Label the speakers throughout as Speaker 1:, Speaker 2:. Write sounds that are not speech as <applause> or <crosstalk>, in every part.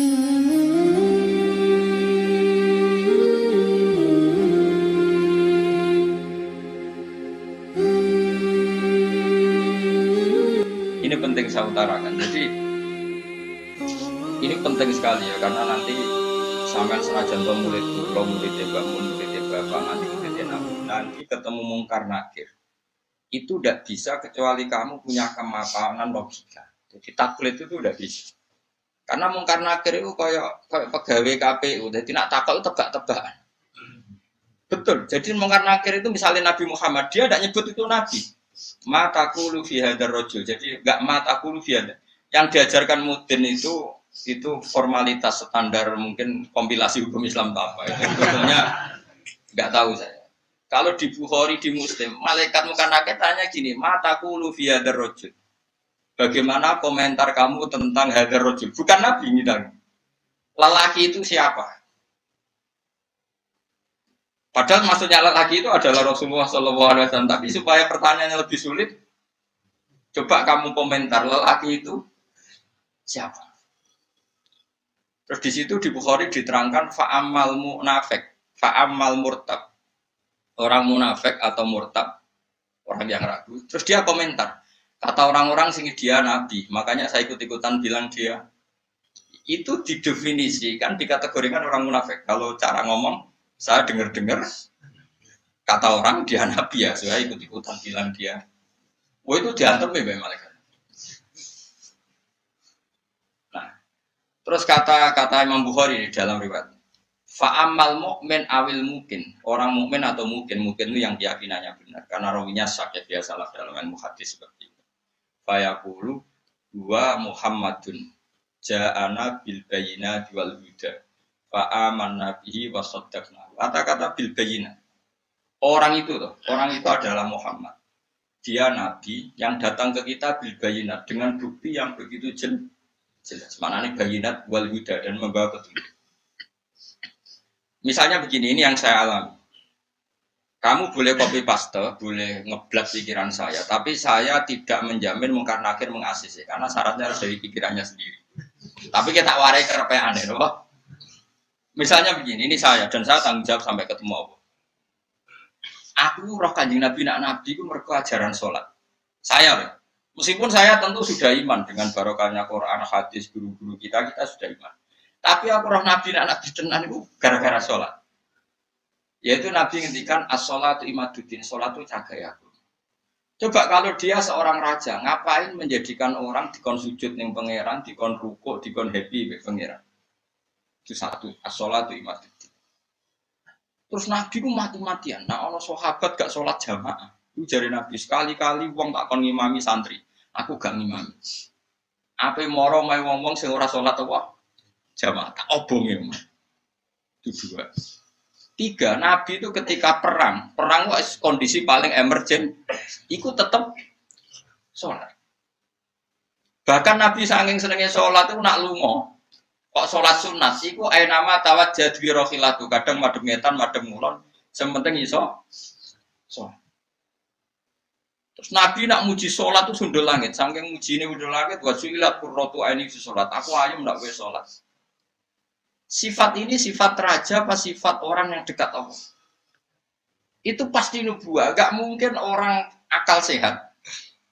Speaker 1: Ini penting saya utarakan. Jadi ini penting sekali ya karena nanti sampean senajan to murid kula murid mbak murid bapak nanti murid nabi nanti ketemu mungkar nakir itu tidak bisa kecuali kamu punya kemapanan logika. Jadi taklid itu udah bisa. Karena mungkar nakir itu kayak kayak pegawai KPU. Jadi nak takut itu tebak-tebakan. Betul. Jadi mungkar nakir itu misalnya Nabi Muhammad dia tidak nyebut itu Nabi. Mataku fi hadar rojul. Jadi nggak mataku fi hadar. Yang diajarkan mudin itu itu formalitas standar mungkin kompilasi hukum Islam apa itu sebetulnya nggak tahu saya. Kalau di Bukhari di Muslim, malaikat muka nakir tanya gini, mataku fi hadar rojul. Bagaimana komentar kamu tentang hadar rojul? Bukan Nabi ini Lelaki itu siapa? Padahal maksudnya lelaki itu adalah Rasulullah SAW. Tapi supaya pertanyaannya lebih sulit, coba kamu komentar lelaki itu siapa? Terus di situ di Bukhari diterangkan fa'amal munafik, fa'amal murtab. Orang munafik atau murtab, orang yang ragu. Terus dia komentar, kata orang-orang sini dia nabi, makanya saya ikut-ikutan bilang dia itu didefinisikan, dikategorikan orang munafik. Kalau cara ngomong, saya dengar-dengar kata orang dia nabi ya, saya ikut-ikutan bilang dia. Wah itu diantem ya malaikat. Nah, terus kata-kata Imam Bukhari di dalam riwayat. Fa'amal mukmin awil mungkin orang mukmin atau mungkin mungkin itu yang keyakinannya benar karena rawinya sakit ya salah dalam ilmu hadis seperti. Fayaqulu dua Muhammadun ja'ana bil bayina wal huda fa'aman nabihi wa Kata-kata bil bayina. Orang itu tuh, orang itu adalah Muhammad. Dia nabi yang datang ke kita bil bayinat dengan bukti yang begitu jelas. Mana nih bayinat wal huda dan membawa petunjuk. Misalnya begini, ini yang saya alami. Kamu boleh copy paste, boleh ngeblak pikiran saya, tapi saya tidak menjamin mungkar nakir mengasisi, karena syaratnya harus dari pikirannya sendiri. Tapi kita warai kerap yang aneh, loh. Misalnya begini, ini saya dan saya tanggung jawab sampai ketemu Allah. Aku roh kanjeng Nabi nak Nabi itu mereka ajaran sholat. Saya, loh. meskipun saya tentu sudah iman dengan barokahnya Quran, hadis, guru-guru kita, kita sudah iman. Tapi aku roh Nabi nak Nabi tenan itu gara-gara sholat. Yaitu Nabi ngendikan as-sholatu imaduddin, sholat itu cagai aku. Coba kalau dia seorang raja, ngapain menjadikan orang dikon sujud ning pangeran, dikon rukuk, dikon happy be pangeran? Itu satu, as-sholatu imaduddin. Terus Nabi ku mati-matian. Nah, ono sahabat gak sholat jamaah. Itu jari Nabi sekali-kali wong tak kon ngimami santri. Aku gak ngimami. Apa moro mai ngomong sing ora sholat apa? Jamaah tak obong ya. Itu dua. Tiga, Nabi itu ketika perang, perang itu kondisi paling emergen, ikut tetap sholat. Bahkan Nabi saking senengnya sholat itu nak lungo, kok sholat sunat? Iku ae nama tawat jadi rohilatu kadang madem ngetan madem ngulon sementing iso sholat. Terus nabi nak muji sholat tuh sundul langit saking muji ini sundul langit buat suilat kurrotu ini sholat. Aku ayam ndak gue sholat sifat ini sifat raja apa sifat orang yang dekat Allah itu pasti nubuah gak mungkin orang akal sehat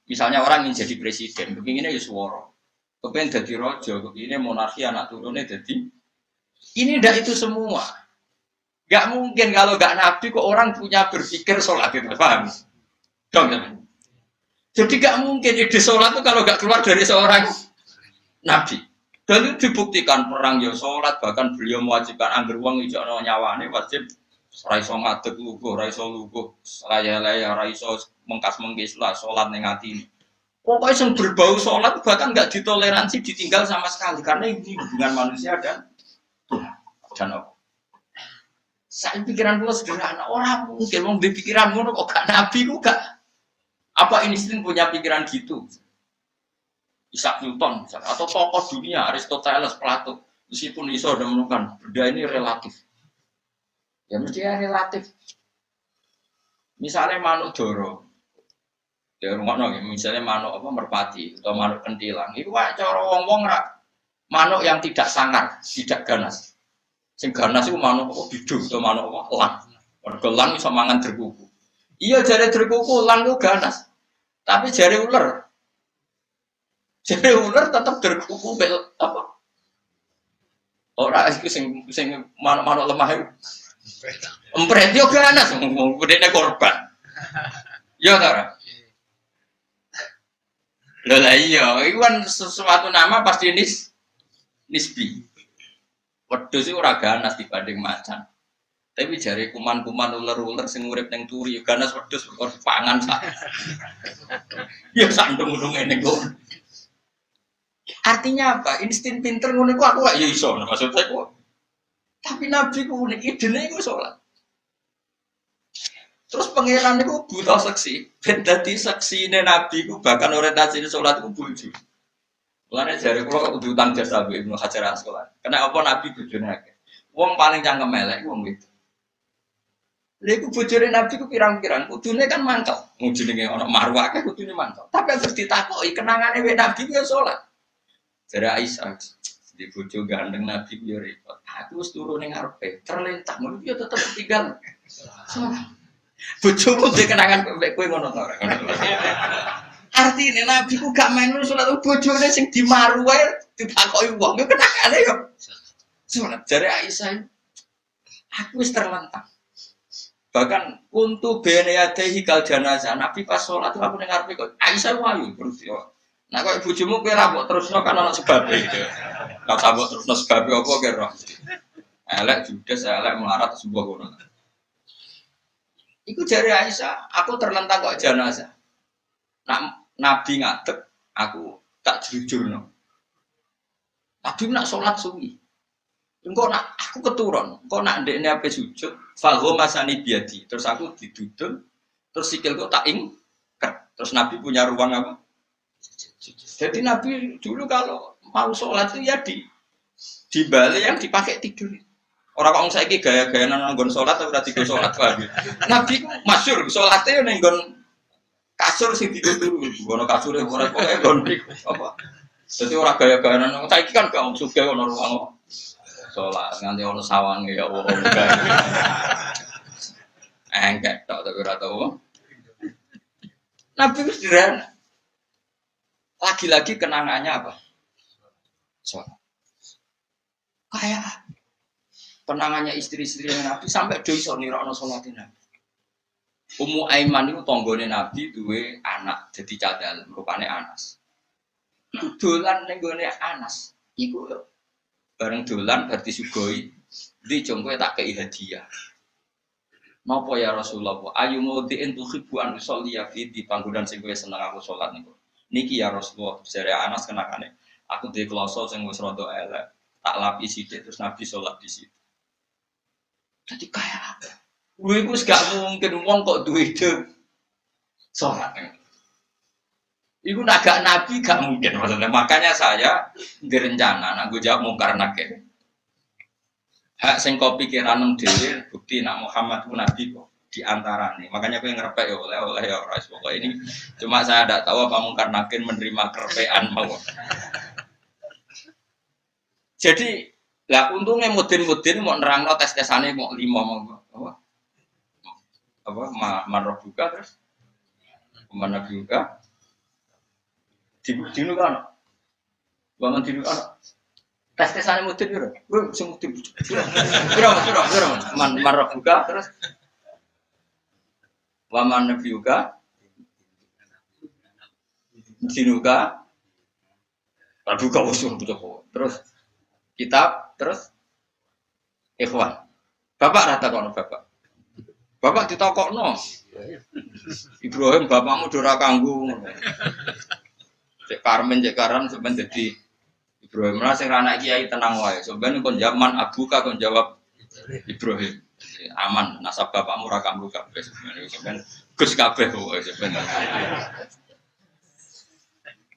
Speaker 1: misalnya orang ingin jadi presiden begini ya suara kepengen jadi rojo, ini monarki anak turunnya jadi ini ndak itu semua. Gak mungkin kalau gak nabi kok orang punya berpikir sholat itu paham? Dong teman. Jadi gak mungkin ide sholat itu kalau gak keluar dari seorang nabi. Dan itu dibuktikan perang ya sholat bahkan beliau mewajibkan angger uang hijau nyawane wajib raiso ngadeg lugu, raiso lugu, laya laya, raiso mengkas mengkis lah sholat nengati ini. Pokoknya yang berbau sholat bahkan nggak ditoleransi ditinggal sama sekali karena ini hubungan manusia dan dan Allah. Saya pikiran gue sederhana orang mungkin mau pikiran gue kok gak nabi gue gak apa Einstein punya pikiran gitu. Isaac Newton misalnya, atau tokoh dunia Aristoteles, Plato meskipun iso udah menemukan benda ini relatif. Ya mesti ya relatif. Misalnya Manuk Doro, Ya rumah nong, misalnya manuk apa merpati atau manuk kentilang, itu wae cara wong wong rak manuk yang tidak sangar, tidak ganas. Sing ganas itu manuk apa bidung atau manuk apa lang. Mergo lang mangan derkuku. Iya jare derkuku lang itu ganas. Tapi jare ular. Jare ular tetap derkuku bel apa? Ora iku sing sing manuk-manuk lemah itu. Empret yo ganas gedene korban. Yo ta ora? Lho lah iya, itu kan sesuatu nama pasti nis nisbi. Wedhus itu ora ganas dibanding macan. Tapi jari kuman-kuman ular-ular sing urip ning turi ganas wedhus kok pangan sak. ya sandung-sandung ngene kok. Artinya apa? Insting pinter ngono iku aku gak ya iso maksud saya kok. Tapi nabi ku unik idene iku salat. Terus pangeran itu buta seksi. Ben dadi seksine nabi ku bahkan orientasi salat ku bojo. Mulane jare kula kok utang jasa Bu Ibnu Hajar sekolah. Kena apa nabi bojone akeh. Wong paling cangkem elek wong itu. Lha iku bojone nabi ku pirang-pirang, kudune kan mantap. Jenenge ana marwah akeh kudune mantap. Tapi harus ditakoki kenangane wek nabi ya salat. Jare Aisyah di bojo gandeng nabi ya repot. Aku wis turu ning ngarepe, terlentang ngono ya tetep tinggal. Salat. Bojomu duwe kenangan kowe ngono to ora? Artinya Nabi ku gak main sholat bojone sing dimaru wae ditakoki wong yo kenakane yo. Sholat jare Aisyah. Aku wis terlentang. Bahkan untuk bene adehi kal jenazah Nabi pas sholat aku ngarepe kok Aisyah wayu terus yo. Nah kok bojomu kowe ra mbok terusno kan ana sebab gitu. Lah sabuk terusno sebab apa kira? Elek judes elek melarat sebuah ngono. Iku jari Aisyah, aku terlentang kok jenazah. Nak Nabi ngadeg, aku tak jujur no. Nabi nak sholat suwi. Engkau nak aku keturun, engkau nak ndek ini apa sujud, fago masani biadi. Terus aku diduduk, terus sikilku tak ing, terus Nabi punya ruang apa? Jadi Nabi dulu kalau mau sholat itu ya di di balik yang dipakai tidur. Orang kok saya gaya-gaya nanggon sholat atau udah tidur sholat lagi. Nabi masyur sholatnya nenggon kasur sing dituturu ono kasure ora pokoke gondi apa? Dadi ora gaya-gaya nang saiki kan gak sugih ono ruang salat nganti ono sawange ya Allah engkek tok tapi ora tau Nabi sederhana lagi-lagi kenangannya apa sholat kayak kenangannya istri-istri Nabi sampai doi so nirokno sholatin Nabi Ummu Aiman itu tonggone Nabi duwe anak jadi cadal rupane Anas. Dolan ning Anas. Iku bareng dolan berarti sugoi di jongkoe tak kei hadiah. Napa ya Rasulullah? Ayu maudiin tuhibbu an usolli fi di panggonan sing kowe seneng aku salat niku. Niki ya Rasulullah, jare Anas kenakane. Aku duwe kloso sing wis rada elek. Tak lapi sithik terus Nabi salat di situ. Jadi kayak apa? Gue itu gak mungkin uang kok duit itu sholat. Iku naga nabi gak mungkin maksudnya. Makanya saya direncana, nah gue jawab mungkar. Hak sing kopi pikiran dewi bukti nak Muhammad itu nabi kok di antara nih. Makanya gue ngerepek ya oleh oleh ya orang pokok ini. Cuma saya tidak tahu apa mungkar nakir menerima kerepean mau. Jadi lah untungnya mudin-mudin mau nerang tes tesane mau lima mau apa? Marah juga terus? Mana juga? Di dinu kan? Bangun dinu kan? Tes tesannya mudin gitu gue sing mudin kira kira kira man marah juga terus waman nabi juga dinuka buka usul terus kitab terus ikhwan. Bapak rata kono bapak. Bapak no, Ibrahim bapakmu dora kanggu. Cek Karmen cek Karan sebenarnya jadi Ibrahim. Lah sing anak kiai tenang wae. Sebenarnya kon zaman Abu kon jawab Ibrahim. Aman nasab bapakmu ora kanggu kabeh sebenarnya Gus kabeh wae sebenarnya.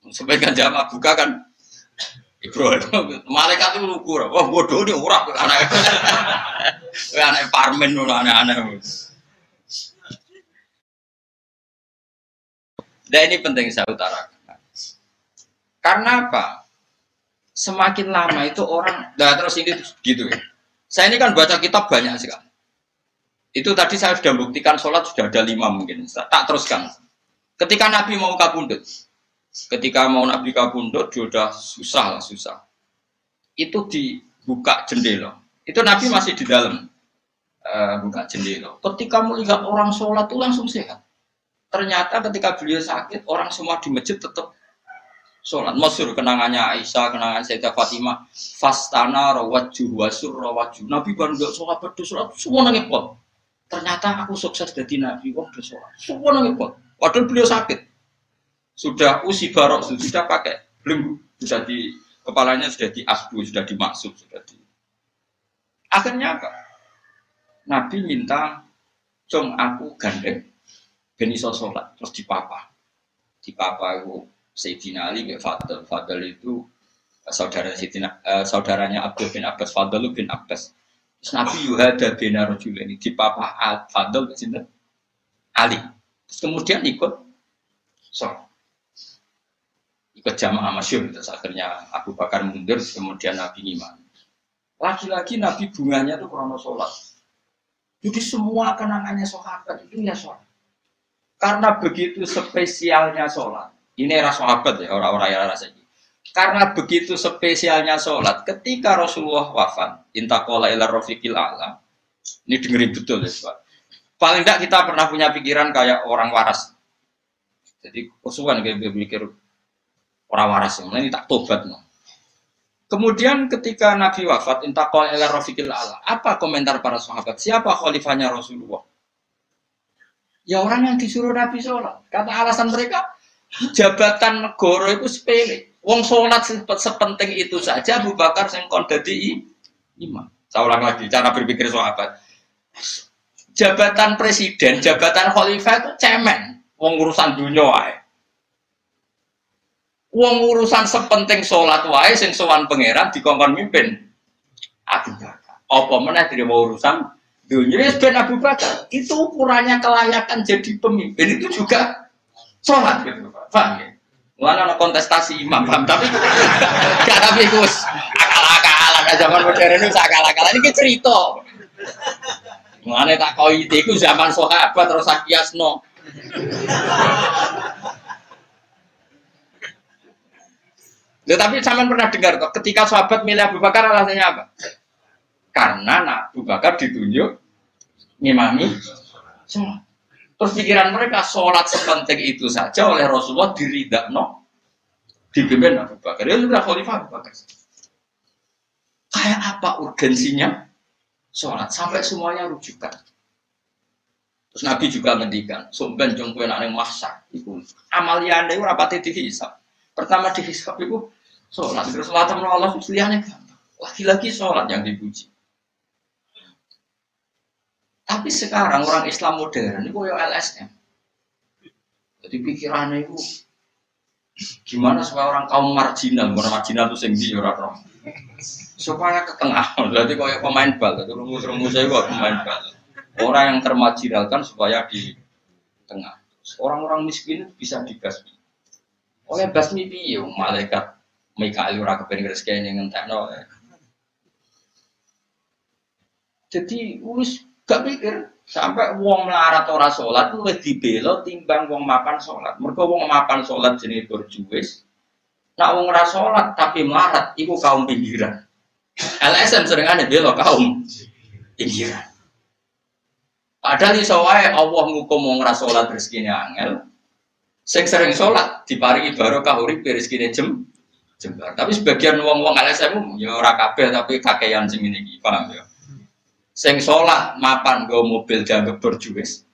Speaker 1: Sebenarnya kan jawab Abu kan Ibrahim, malaikat itu lugu, wah bodoh ini ora anak, anak parmen, anak-anak. Dan ini penting saya utarakan. Karena apa? Semakin lama itu orang, nah terus ini gitu ya. Saya ini kan baca kitab banyak sekali. Itu tadi saya sudah buktikan sholat sudah ada lima mungkin. Tak teruskan. Ketika Nabi mau kabundut, ketika mau Nabi kabundut, dia sudah susah lah susah. Itu dibuka jendela. Itu Nabi masih di dalam uh, buka jendela. Ketika melihat orang sholat itu langsung sehat. Ternyata ketika beliau sakit, orang semua di masjid tetap sholat. Masyur kenangannya Aisyah, kenangan Sayyidah Fatimah. Fastana rawaju wasur rawaju. Nabi baru gak sholat, berdua sholat, semua nangis. Ternyata aku sukses jadi Nabi, wah sholat. Semua pot. Padahal beliau sakit. Sudah usi barok, sudah pakai belum sudah di kepalanya sudah di asbu, sudah dimaksud, sudah di. Akhirnya apa? Nabi minta, cung aku gandeng, beniso sholat, terus dipapa. Dipapa itu Sayyidina Ali ke Fadl. Fadl itu eh, saudara Sayyidina, uh, saudaranya Abdul bin Abbas, Fadl bin Abbas. Terus Nabi Yuhada bin ini di papa Al Fadl sini Ali. Terus kemudian ikut sholat. Ikut jamaah masyur, terus akhirnya Abu Bakar mundur, kemudian Nabi iman. Lagi-lagi Nabi bunganya itu krono sholat. Jadi semua kenangannya sahabat itu ya sholat. Karena begitu spesialnya sholat, ini era sahabat ya, orang-orang yang rasa ini. Karena begitu spesialnya sholat, ketika Rasulullah wafat, intakola ila rofiqil a'la, ini dengerin betul ya, Pak. Paling tidak kita pernah punya pikiran kayak orang waras. Jadi kesukaan kayak berpikir orang waras, ini tak tobat. No. Kemudian ketika Nabi wafat, intakola ila rofiqil a'la, apa komentar para sahabat? Siapa khalifahnya Rasulullah? Ya orang yang disuruh Nabi sholat. Kata alasan mereka, jabatan negara itu sepele. Wong sholat sepenting itu saja Abu Bakar yang kon dadi imam. Saya ulang lagi cara berpikir sahabat. Jabatan presiden, jabatan khalifah itu cemen. Wong urusan dunia wae. Wong urusan sepenting sholat wae sing sowan pangeran dikongkon mimpin. Abu Bakar. Apa meneh mau urusan dunia ben Abu Bakar. Itu ukurannya kelayakan jadi pemimpin itu juga sholat gitu. Paham ya? Mulanya ada kontestasi imam, paham? Tapi gak tapi gus akal-akalan. Zaman modern itu akal-akalan ini cerita. Mulanya tak kau itu zaman sahabat terus no. Ya, tapi zaman pernah dengar kok, ketika sahabat milih Abu Bakar alasannya apa? Karena nah, Abu Bakar ditunjuk ngimami semua. Terus pikiran mereka sholat sepenting itu saja oleh Rasulullah diridak no dipimpin Abu Bakar. Ya sudah khalifah Abu Bakar. Kayak apa urgensinya sholat sampai semuanya rujukan. Terus Nabi juga ngendikan, sumben jong kue nang masak iku. Amaliane ora pati dihisab. Pertama dihisab itu sholat, terus sholat Allah liyane Lagi-lagi sholat yang dipuji. Tapi sekarang orang Islam modern itu kayak LSM. Jadi pikirannya itu gimana supaya orang kaum marginal, orang marginal itu sendiri orang supaya ke tengah. <laughs> Berarti kayak pemain bal, itu rumus-rumus saya pemain bal. Orang yang termarginalkan supaya di tengah. Orang-orang miskin bisa dibasmi. Oleh basmi piye malaikat Mikael ora kepen rezeki ngentekno. Jadi wis Gak pikir sampai wong melarat ora sholat lebih dibelo timbang wong makan sholat. Mereka wong makan sholat jenis berjuis. Nak wong ora sholat tapi melarat, iku kaum pinggiran. LSM sering ada belo kaum pinggiran. Padahal iso wae Allah ngukum wong ora rezekine angel. Sing sering sholat diparingi barokah urip rezekine jem jembar. Tapi sebagian wong-wong LSM ya ora kabeh tapi kakean sing ngene paham ya. Sing sholat mapan go mobil dianggap berjuis,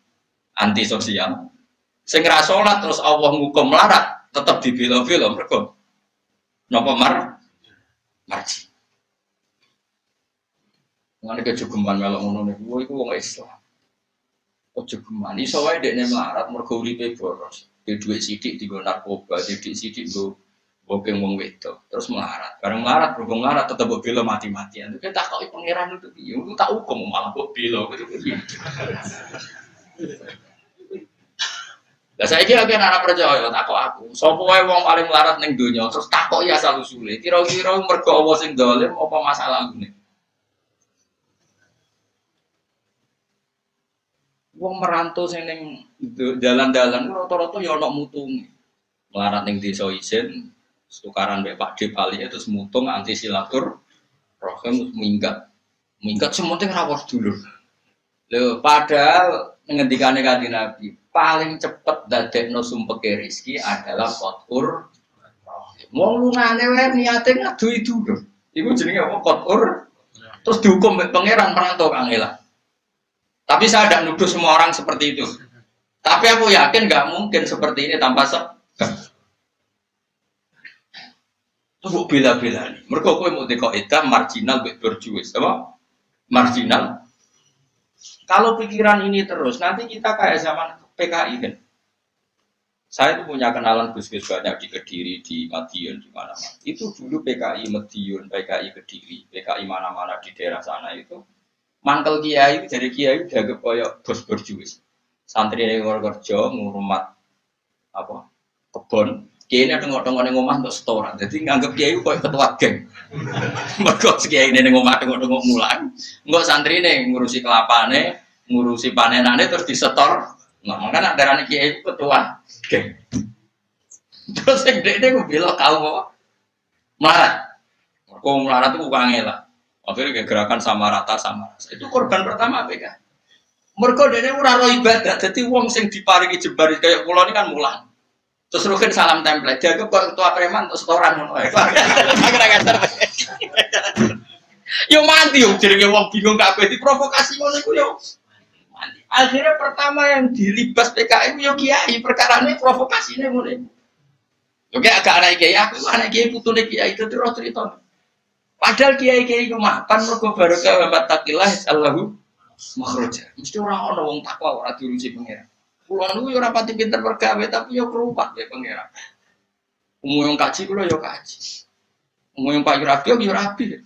Speaker 1: anti sosial. Sing ra sholat terus Allah ngukum melarat, tetap dibela-bela mereka. Napa mar? Marji. Ngene kejogeman melok ngono niku iku wong Islam. Kejogeman iso wae dekne melarat mergo uripe boros. Duit sidik digo narkoba, sidik sidik go Bokeng wong wedo, terus melarat. Bareng melarat, berhubung melarat tetap buat bilo mati-matian. Kita tak kau pangeran itu, itu tak hukum malah buat bilo. Lah saiki lagi anak percaya takok aku. Sapa wae wong paling melarat ning donya terus takok ya asal usule. Kira-kira mergo apa sing dolim apa masalah ngene. Wong merantau sing ning jalan-jalan rata-rata ya ana mutunge. Melarat ning desa isin, tukaran mbek Pak D Bali itu mutung anti silatur rohim minggat. Minggat sementing rawuh dulu. Lho padahal ngendikane kanjeng Nabi, paling cepet dadekno sumpeke rizki adalah kotur Wong lungane wae niate ngadu itu lho. Iku jenenge apa kotur Terus dihukum pangeran perantau Kang. Tapi saya tidak nuduh semua orang seperti itu. Tapi aku yakin nggak mungkin seperti ini tanpa sebab. Tuh bela-bela nih. Mereka kue mau dekok itu marginal berjuis, apa? Marginal. Kalau pikiran ini terus, nanti kita kayak zaman PKI kan. Saya itu punya kenalan gus-gus banyak di Kediri, di Madiun, di mana-mana. Itu dulu PKI Madiun, PKI Kediri, PKI mana-mana di daerah sana itu. Mantel kiai dari kiai udah koyok bos berjuis. Santri yang kerja ngurmat apa kebon. Kiai ini ada ngotong ngotong ngomah untuk setoran. Jadi nganggep kiai koyok ketua geng. <laughs> Mereka kiai ini ngomah ngomong mulan. Santri ini ngurusi kelapane, ngurusi panenane terus disetor Nah, makanya darah kiai itu ketua. Oke. Terus yang dia dia bilang kau mau marah. Kau marah itu bukan ngelak. Akhirnya gerakan sama rata sama rasa. Itu korban pertama PK. Mereka dia ora ibadah. Jadi uang sing diparingi jebar kayak pulau ini kan mulang. Terus rukin salam template. Jaga kok ketua preman terus setoran ngono. Yo mati yo jadi wong bingung kabeh diprovokasi ngono iku yo. Akhirnya pertama yang dilibas PKI yo kiai perkara ini provokasi ini mulai. Oke agak anak kiai aku anak kiai putu nih kiai itu terus cerita. Padahal kiai kiai itu makan mergo barokah wa takilah Allahu makhraja. Mesti orang orang wong takwa orang diurusi pangeran. Kulo niku yo ora pati pinter pergawe tapi yo kerupat ya pangeran. Umum yang kaji kulo yo kaji. Umum yang Pak Rabi yo rabi.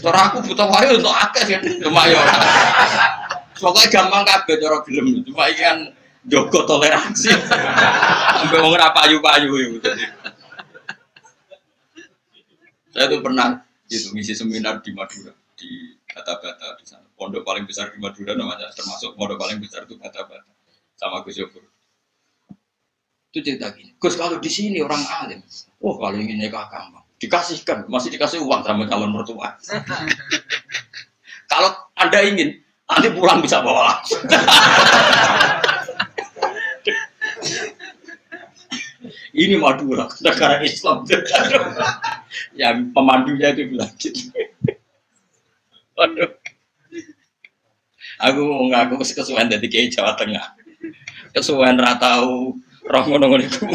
Speaker 1: Cara aku butuh wae untuk akeh ya. Cuma yo. Pokoknya gampang kabeh cara gelem. Cuma iki kan jogo toleransi. Sampai wong ora payu-payu itu. Saya tuh pernah itu ngisi seminar di Madura di Bata-Bata di sana. Pondok paling besar di Madura namanya termasuk pondok paling besar itu Bata-Bata sama Gus Yofur. Itu cerita gini, Gus kalau di sini orang alim, oh kalau ingin nikah gampang, dikasihkan, masih dikasih uang sama calon mertua. <laughs> kalau anda ingin, Nanti pulang bisa bawa langsung. <laughs> Ini Madura, negara Islam. <laughs> Yang pemandunya itu bilang gitu. Waduh. Aku mau ngaku kesuwen dari kiai Jawa Tengah. Kesuwen ratau roh ngono itu.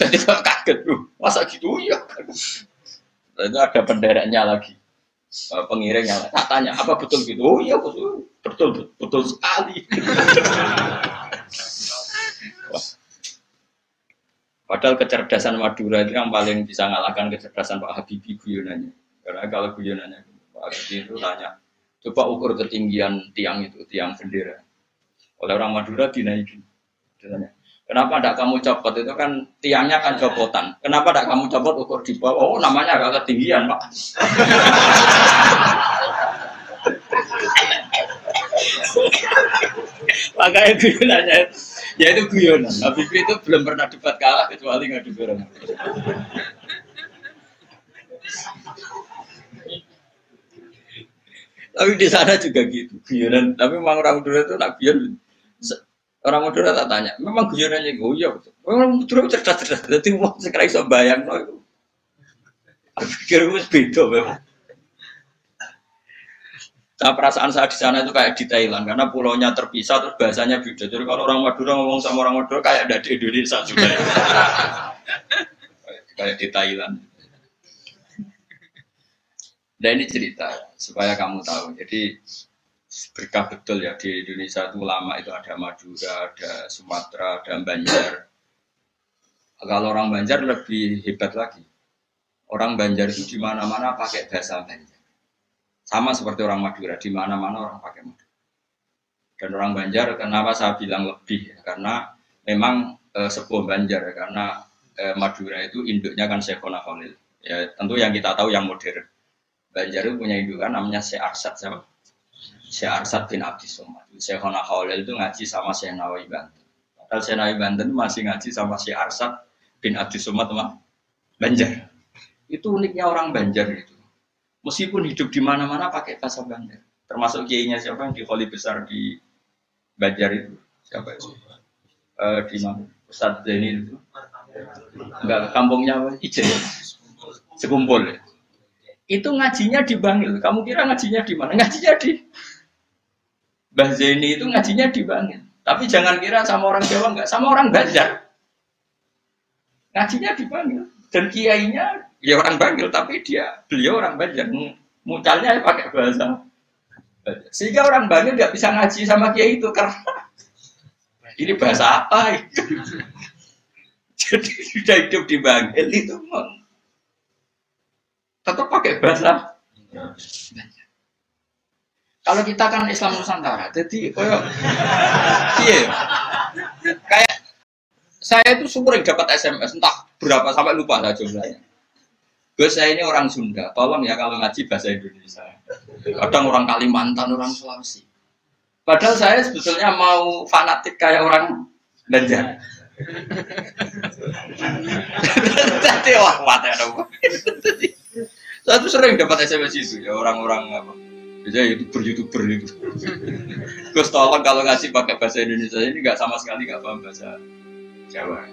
Speaker 1: Jadi kaget tuh, masa gitu ya. Itu ada benderanya lagi. Eh, pengiring yang tak tanya apa betul gitu oh iya betul betul betul, sekali Padahal kecerdasan Madura itu yang paling bisa ngalahkan kecerdasan Pak Habibie guyonannya. Karena kalau guyonannya Pak Habibie itu tanya, coba ukur ketinggian tiang itu, tiang bendera. Oleh orang Madura. Ditanya, Kenapa tidak kamu copot itu kan tiangnya kan copotan. Kenapa tidak kamu copot ukur di bawah? Oh namanya agak ketinggian pak. <laughs> Makanya guyonannya, ya itu guyonan. Nabi itu belum pernah debat kalah kecuali ngadu orang. Tapi di sana juga gitu, guyonan. Tapi memang orang dulu itu nak guyon Orang Madura tak tanya, memang guyonannya gue ya betul. Memang Madura cerdas-cerdas, jadi mau sekarang bisa bayang no itu. Aku pikir itu beda memang. Nah, perasaan saya di sana itu kayak di Thailand karena pulaunya terpisah terus bahasanya beda. Jadi kalau orang Madura ngomong sama orang Madura kayak ada di Indonesia juga. Ya. kayak di Thailand. Dan ini cerita supaya kamu tahu. Jadi berkah betul ya di Indonesia itu lama itu ada Madura, ada Sumatera, ada Banjar. Kalau orang Banjar lebih hebat lagi. Orang Banjar itu di mana-mana pakai bahasa Banjar. Sama seperti orang Madura, di mana-mana orang pakai Madura. Dan orang Banjar, kenapa saya bilang lebih? Ya? Karena memang eh, sebuah Banjar karena eh, Madura itu induknya kan Syekhona Khalil. Ya tentu yang kita tahu yang modern. Banjar itu punya indukan namanya Syekh Arsad siapa? Syekh Arsad bin Abdi Somad. Syekhona Khalil itu ngaji sama Syekh Nawawi Banten. Padahal Syekh Nawawi Banten masih ngaji sama Syekh Arsad bin Abdi Somad sama Banjar. Itu uniknya orang Banjar itu. Meskipun hidup di mana-mana pakai bahasa Banjar. Termasuk kiainya siapa yang di Kholi besar di Banjar itu? Siapa itu? Eh, di mana? Ustadz Zaini itu. Enggak, kampungnya apa? Ijen. Sekumpul ya. Itu ngajinya di Bangil. Kamu kira ngajinya di mana? Ngajinya di Mbah Zaini itu ngajinya di. Tapi jangan kira sama orang Jawa enggak, sama orang Banjar. Ngajinya di. Dan kiainya ya orang Bangil, tapi dia beliau orang Banjar. Mucalnya pakai bahasa Banjar. Sehingga orang Bangil nggak bisa ngaji sama kiai itu karena <laughs> ini bahasa apa? <laughs> Jadi sudah hidup di Bangil itu tetap pakai bahasa Kalau kita kan Islam Nusantara, jadi koyo iya. Kayak saya itu sering dapat SMS entah berapa sampai lupa lah jumlahnya. Gus saya ini orang Sunda, tolong ya kalau ngaji bahasa Indonesia. Kadang orang Kalimantan, orang Sulawesi. Padahal saya sebetulnya mau fanatik kayak orang Banjar. Jadi wah mati ada. Saya tuh sering dapat SMS itu ya orang-orang apa. Biasanya youtuber youtuber itu. Gus tolong kalau ngasih pakai bahasa Indonesia ini nggak sama sekali nggak paham bahasa Jawa.